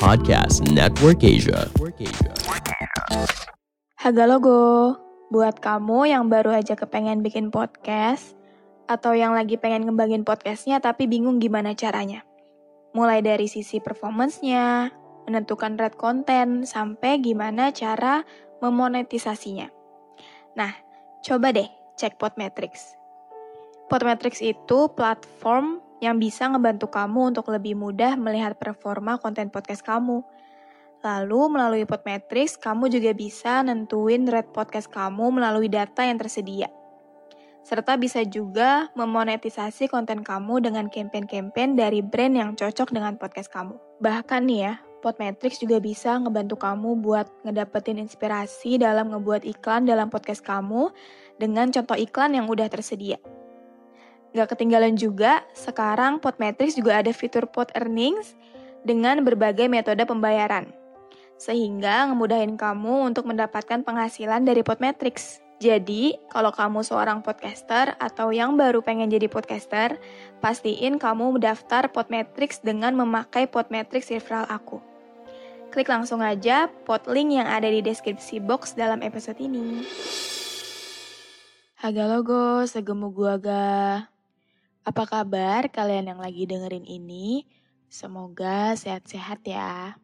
Podcast Network Asia. Haga logo, buat kamu yang baru aja kepengen bikin podcast, atau yang lagi pengen ngembangin podcastnya tapi bingung gimana caranya. Mulai dari sisi performance-nya, menentukan red content, sampai gimana cara memonetisasinya. Nah, coba deh cek Podmetrics. Podmetrics itu platform yang bisa ngebantu kamu untuk lebih mudah melihat performa konten podcast kamu. Lalu melalui Podmetrics, kamu juga bisa nentuin rate podcast kamu melalui data yang tersedia. Serta bisa juga memonetisasi konten kamu dengan campaign-campaign dari brand yang cocok dengan podcast kamu. Bahkan nih ya, Podmetrics juga bisa ngebantu kamu buat ngedapetin inspirasi dalam ngebuat iklan dalam podcast kamu dengan contoh iklan yang udah tersedia. Gak ketinggalan juga, sekarang Podmetrics juga ada fitur Pod Earnings dengan berbagai metode pembayaran. Sehingga ngemudahin kamu untuk mendapatkan penghasilan dari Podmetrics. Jadi, kalau kamu seorang podcaster atau yang baru pengen jadi podcaster, pastiin kamu mendaftar Podmetrics dengan memakai Podmetrics referral aku. Klik langsung aja pot link yang ada di deskripsi box dalam episode ini. Haga logo, segemu gua ga. Apa kabar kalian yang lagi dengerin ini? Semoga sehat-sehat ya.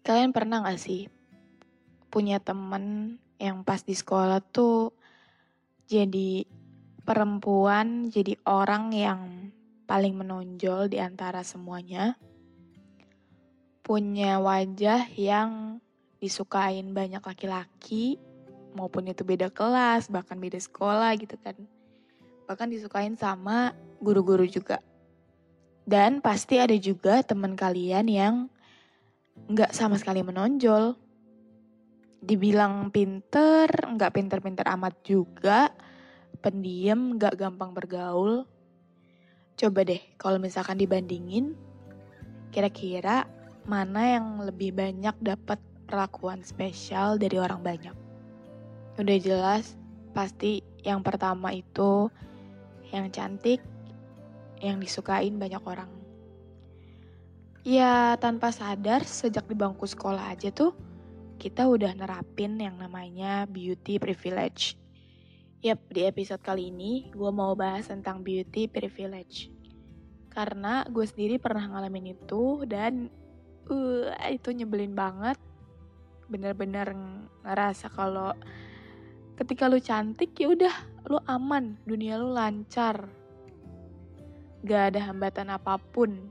Kalian pernah gak sih punya temen yang pas di sekolah tuh jadi perempuan, jadi orang yang paling menonjol di antara semuanya? Punya wajah yang disukain banyak laki-laki, maupun itu beda kelas, bahkan beda sekolah gitu kan bahkan disukain sama guru-guru juga. Dan pasti ada juga teman kalian yang nggak sama sekali menonjol. Dibilang pinter, nggak pinter-pinter amat juga, pendiam, nggak gampang bergaul. Coba deh kalau misalkan dibandingin, kira-kira mana yang lebih banyak dapat perlakuan spesial dari orang banyak. Udah jelas, pasti yang pertama itu yang cantik, yang disukain banyak orang. Ya tanpa sadar sejak di bangku sekolah aja tuh kita udah nerapin yang namanya beauty privilege. Yap, di episode kali ini gue mau bahas tentang beauty privilege. Karena gue sendiri pernah ngalamin itu dan uh, itu nyebelin banget. Bener-bener ngerasa kalau ketika lu cantik ya udah lu aman, dunia lu lancar. Gak ada hambatan apa pun.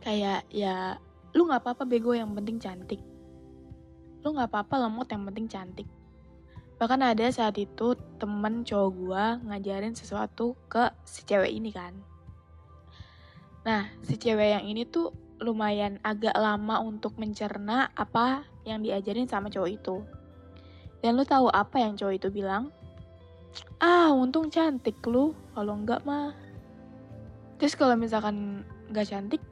Kayak ya lu gak apa-apa bego yang penting cantik. Lu gak apa-apa lemot yang penting cantik. Bahkan ada saat itu temen cowok gue ngajarin sesuatu ke si cewek ini kan. Nah, si cewek yang ini tuh lumayan agak lama untuk mencerna apa yang diajarin sama cowok itu. Dan lu tahu apa yang cowok itu bilang? Ah untung cantik lu. Kalau enggak mah. Terus kalau misalkan nggak cantik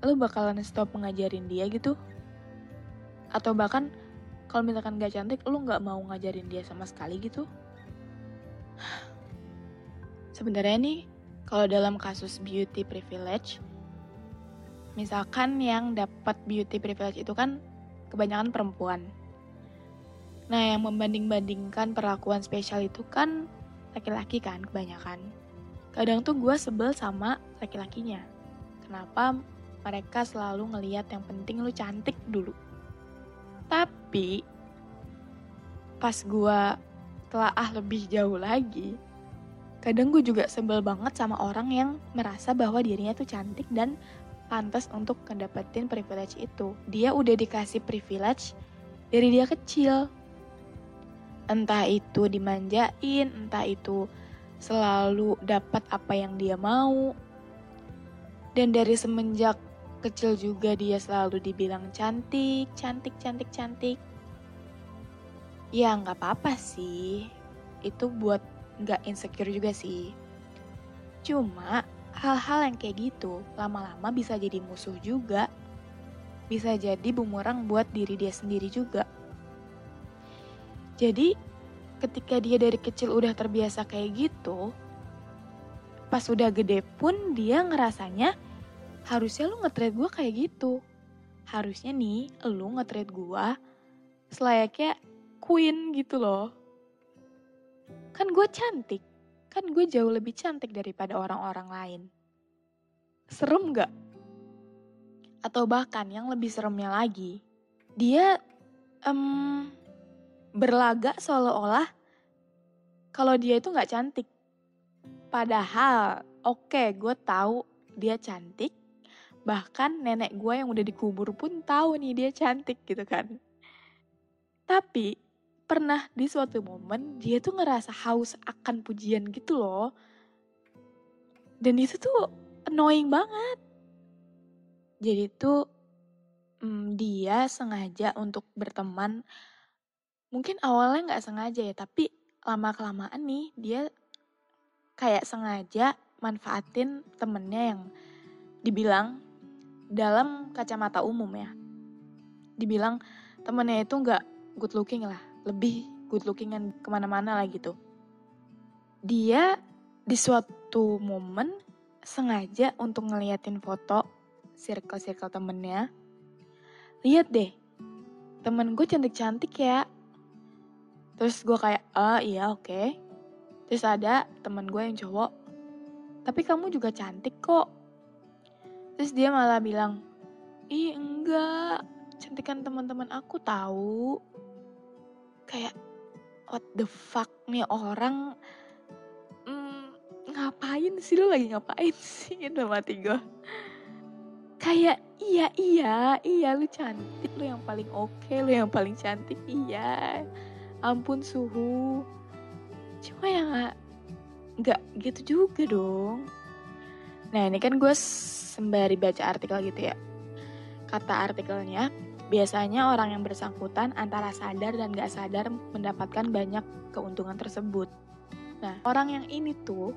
lu bakalan stop ngajarin dia gitu. Atau bahkan kalau misalkan nggak cantik lu nggak mau ngajarin dia sama sekali gitu. Sebenarnya nih kalau dalam kasus beauty privilege misalkan yang dapat beauty privilege itu kan kebanyakan perempuan Nah, yang membanding-bandingkan perlakuan spesial itu kan laki-laki kan kebanyakan. Kadang tuh gue sebel sama laki-lakinya. Kenapa mereka selalu ngeliat yang penting lu cantik dulu. Tapi pas gue telah ah lebih jauh lagi, kadang gue juga sebel banget sama orang yang merasa bahwa dirinya tuh cantik dan pantas untuk mendapatkan privilege itu. Dia udah dikasih privilege dari dia kecil Entah itu dimanjain, entah itu selalu dapat apa yang dia mau. Dan dari semenjak kecil juga dia selalu dibilang cantik, cantik, cantik, cantik. Ya nggak apa-apa sih, itu buat nggak insecure juga sih. Cuma hal-hal yang kayak gitu lama-lama bisa jadi musuh juga. Bisa jadi bumerang buat diri dia sendiri juga. Jadi ketika dia dari kecil udah terbiasa kayak gitu, pas udah gede pun dia ngerasanya harusnya lu nge gue kayak gitu. Harusnya nih lu nge gue selayaknya queen gitu loh. Kan gue cantik, kan gue jauh lebih cantik daripada orang-orang lain. Serem gak? Atau bahkan yang lebih seremnya lagi, dia um, berlagak seolah-olah kalau dia itu gak cantik. Padahal, oke, okay, gue tahu dia cantik, Bahkan nenek gue yang udah dikubur pun tahu nih dia cantik gitu kan. Tapi pernah di suatu momen dia tuh ngerasa haus akan pujian gitu loh. Dan itu tuh annoying banget. Jadi tuh hmm, dia sengaja untuk berteman. Mungkin awalnya nggak sengaja ya, tapi lama kelamaan nih dia kayak sengaja manfaatin temennya yang dibilang dalam kacamata umum ya. Dibilang temennya itu nggak good looking lah, lebih good lookingan ke mana-mana lah gitu. Dia di suatu momen sengaja untuk ngeliatin foto circle-circle temennya. Lihat deh, temen gue cantik-cantik ya. Terus gue kayak, ah iya oke. Okay. Terus ada temen gue yang cowok, tapi kamu juga cantik kok. Terus dia malah bilang, ih enggak, cantikan teman-teman aku tahu. Kayak what the fuck nih orang? Hmm, ngapain sih lu lagi ngapain sih? Itu mati gue kayak iya iya iya lu cantik. Lu yang paling oke okay, lu yang paling cantik. Iya ampun suhu cuma ya nggak gitu juga dong Nah ini kan gue sembari baca artikel gitu ya. Kata artikelnya, biasanya orang yang bersangkutan antara sadar dan gak sadar mendapatkan banyak keuntungan tersebut. Nah orang yang ini tuh,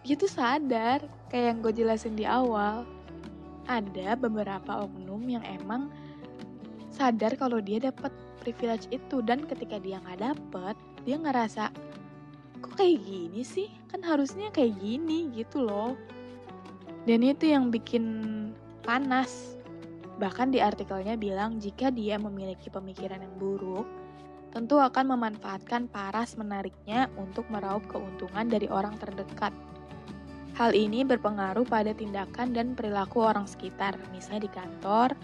dia tuh sadar kayak yang gue jelasin di awal. Ada beberapa oknum yang emang sadar kalau dia dapat privilege itu dan ketika dia nggak dapet, dia ngerasa kok kayak gini sih? Kan harusnya kayak gini gitu loh. Dan itu yang bikin panas. Bahkan di artikelnya bilang jika dia memiliki pemikiran yang buruk, tentu akan memanfaatkan paras menariknya untuk meraup keuntungan dari orang terdekat. Hal ini berpengaruh pada tindakan dan perilaku orang sekitar, misalnya di kantor,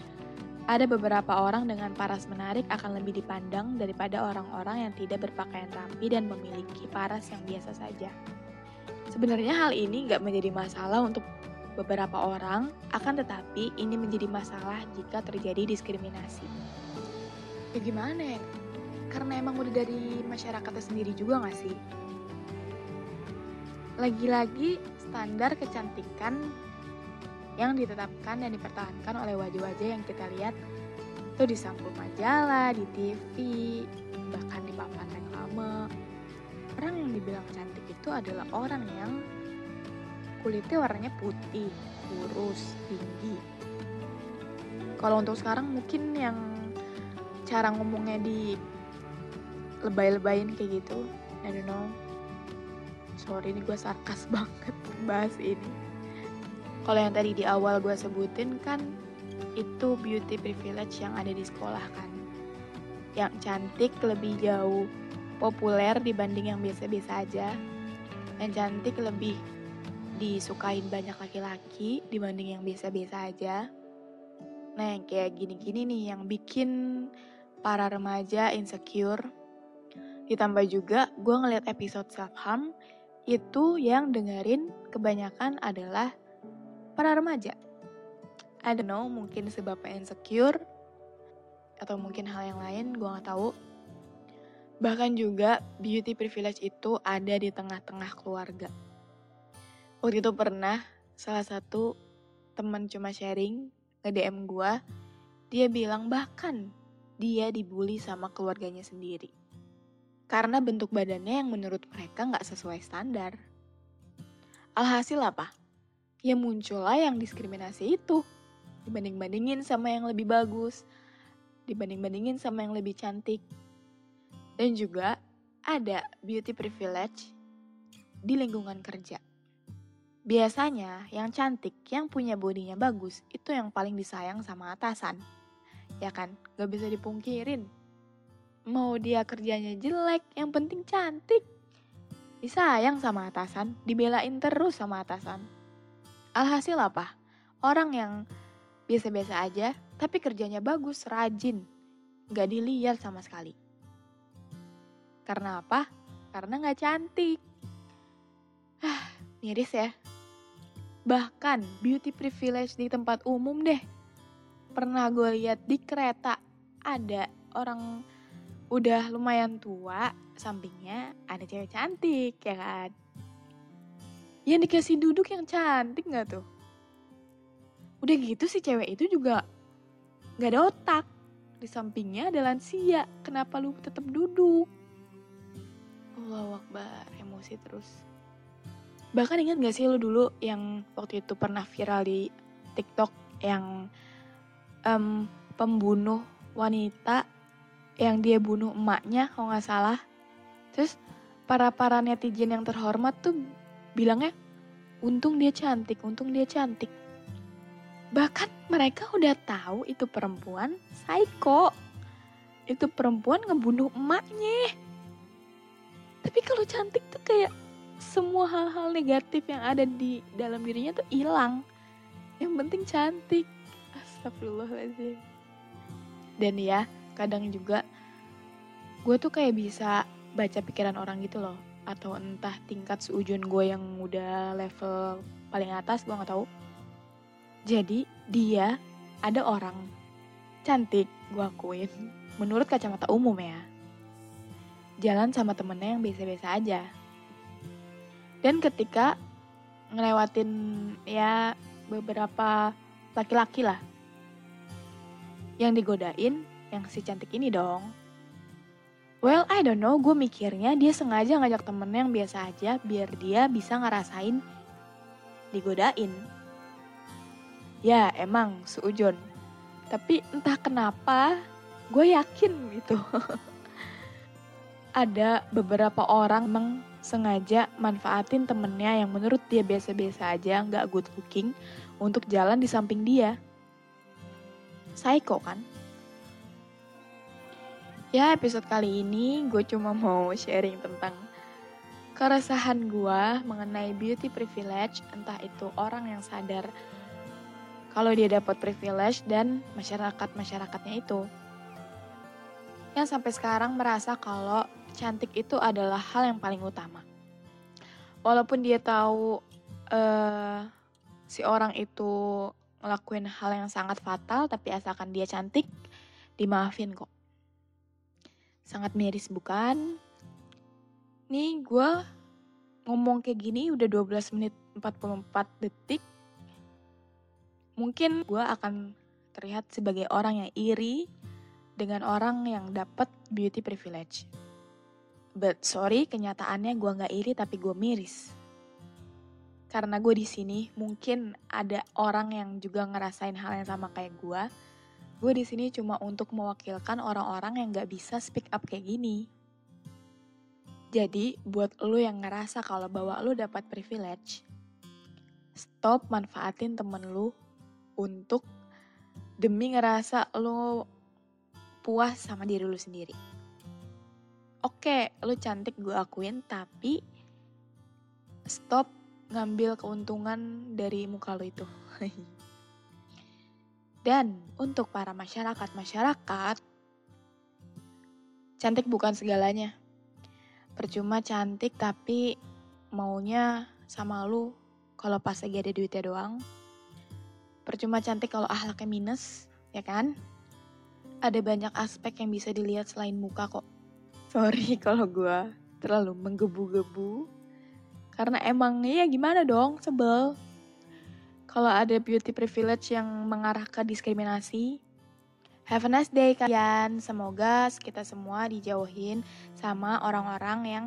ada beberapa orang dengan paras menarik akan lebih dipandang daripada orang-orang yang tidak berpakaian rapi dan memiliki paras yang biasa saja. Sebenarnya hal ini nggak menjadi masalah untuk beberapa orang, akan tetapi ini menjadi masalah jika terjadi diskriminasi. Ya gimana ya? Karena emang udah dari masyarakatnya sendiri juga gak sih? Lagi-lagi standar kecantikan yang ditetapkan dan dipertahankan oleh wajah-wajah yang kita lihat itu di sampul majalah, di TV, bahkan di papan reklame. Orang yang dibilang cantik itu adalah orang yang kulitnya warnanya putih, kurus, tinggi. Kalau untuk sekarang mungkin yang cara ngomongnya di lebay-lebayin kayak gitu, I don't know. Sorry ini gue sarkas banget bahas ini. Kalau yang tadi di awal gue sebutin kan itu beauty privilege yang ada di sekolah kan. Yang cantik lebih jauh populer dibanding yang biasa-biasa aja. Yang cantik lebih disukain banyak laki-laki dibanding yang biasa-biasa aja. Nah, yang kayak gini-gini nih yang bikin para remaja insecure. Ditambah juga gue ngeliat episode self-harm itu yang dengerin kebanyakan adalah para remaja. I don't know, mungkin sebabnya insecure atau mungkin hal yang lain, gue gak tahu. Bahkan juga beauty privilege itu ada di tengah-tengah keluarga. Waktu itu pernah salah satu teman cuma sharing nge-DM gue, dia bilang bahkan dia dibully sama keluarganya sendiri. Karena bentuk badannya yang menurut mereka nggak sesuai standar. Alhasil apa? Ya muncullah yang diskriminasi itu. Dibanding-bandingin sama yang lebih bagus. Dibanding-bandingin sama yang lebih cantik. Dan juga ada beauty privilege di lingkungan kerja. Biasanya yang cantik, yang punya bodinya bagus, itu yang paling disayang sama atasan. Ya kan, gak bisa dipungkirin. Mau dia kerjanya jelek, yang penting cantik. Disayang sama atasan, dibelain terus sama atasan. Alhasil apa? Orang yang biasa-biasa aja, tapi kerjanya bagus, rajin. Gak dilihat sama sekali. Karena apa? Karena gak cantik. Ah, miris ya. Bahkan beauty privilege di tempat umum deh. Pernah gue lihat di kereta ada orang udah lumayan tua, sampingnya ada cewek cantik ya kan. Yang dikasih duduk yang cantik gak tuh? Udah gitu si cewek itu juga gak ada otak. Di sampingnya ada lansia, kenapa lu tetap duduk? Allah Akbar, emosi terus. Bahkan ingat gak sih lo dulu yang waktu itu pernah viral di TikTok yang um, pembunuh wanita yang dia bunuh emaknya kalau nggak salah. Terus para para netizen yang terhormat tuh bilangnya untung dia cantik, untung dia cantik. Bahkan mereka udah tahu itu perempuan psycho. Itu perempuan ngebunuh emaknya. Tapi kalau cantik tuh kayak semua hal-hal negatif yang ada di dalam dirinya tuh hilang. Yang penting cantik. Astagfirullahaladzim. Dan ya, kadang juga gue tuh kayak bisa baca pikiran orang gitu loh. Atau entah tingkat seujun gue yang udah level paling atas, gue gak tahu. Jadi dia ada orang cantik, gue akuin. Menurut kacamata umum ya. Jalan sama temennya yang biasa-biasa aja dan ketika ngelewatin ya beberapa laki-laki lah yang digodain yang si cantik ini dong. Well, I don't know, gue mikirnya dia sengaja ngajak temennya yang biasa aja biar dia bisa ngerasain digodain. Ya, emang seujon. Tapi entah kenapa, gue yakin gitu. Ada beberapa orang emang sengaja manfaatin temennya yang menurut dia biasa-biasa aja, nggak good looking, untuk jalan di samping dia. Psycho kan? Ya episode kali ini gue cuma mau sharing tentang keresahan gue mengenai beauty privilege, entah itu orang yang sadar kalau dia dapat privilege dan masyarakat-masyarakatnya itu. Yang sampai sekarang merasa kalau cantik itu adalah hal yang paling utama. Walaupun dia tahu uh, si orang itu ngelakuin hal yang sangat fatal, tapi asalkan dia cantik, dimaafin kok. Sangat miris bukan? Nih gue ngomong kayak gini udah 12 menit 44 detik. Mungkin gue akan terlihat sebagai orang yang iri dengan orang yang dapat beauty privilege. But sorry, kenyataannya gue nggak iri tapi gue miris. Karena gue di sini mungkin ada orang yang juga ngerasain hal yang sama kayak gue. Gue di sini cuma untuk mewakilkan orang-orang yang nggak bisa speak up kayak gini. Jadi, buat lo yang ngerasa kalau bawa lo dapat privilege, stop manfaatin temen lo untuk demi ngerasa lo puas sama diri lo sendiri oke lu cantik gue akuin tapi stop ngambil keuntungan dari muka lu itu dan untuk para masyarakat-masyarakat cantik bukan segalanya percuma cantik tapi maunya sama lu kalau pas lagi ada duitnya doang percuma cantik kalau ahlaknya minus ya kan ada banyak aspek yang bisa dilihat selain muka kok Sorry kalau gue terlalu menggebu-gebu. Karena emang ya gimana dong, sebel. Kalau ada beauty privilege yang mengarah ke diskriminasi, have a nice day kalian. Semoga kita semua dijauhin sama orang-orang yang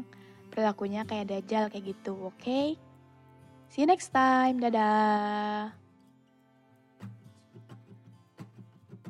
perilakunya kayak dajal kayak gitu, oke? Okay? See you next time. Dadah.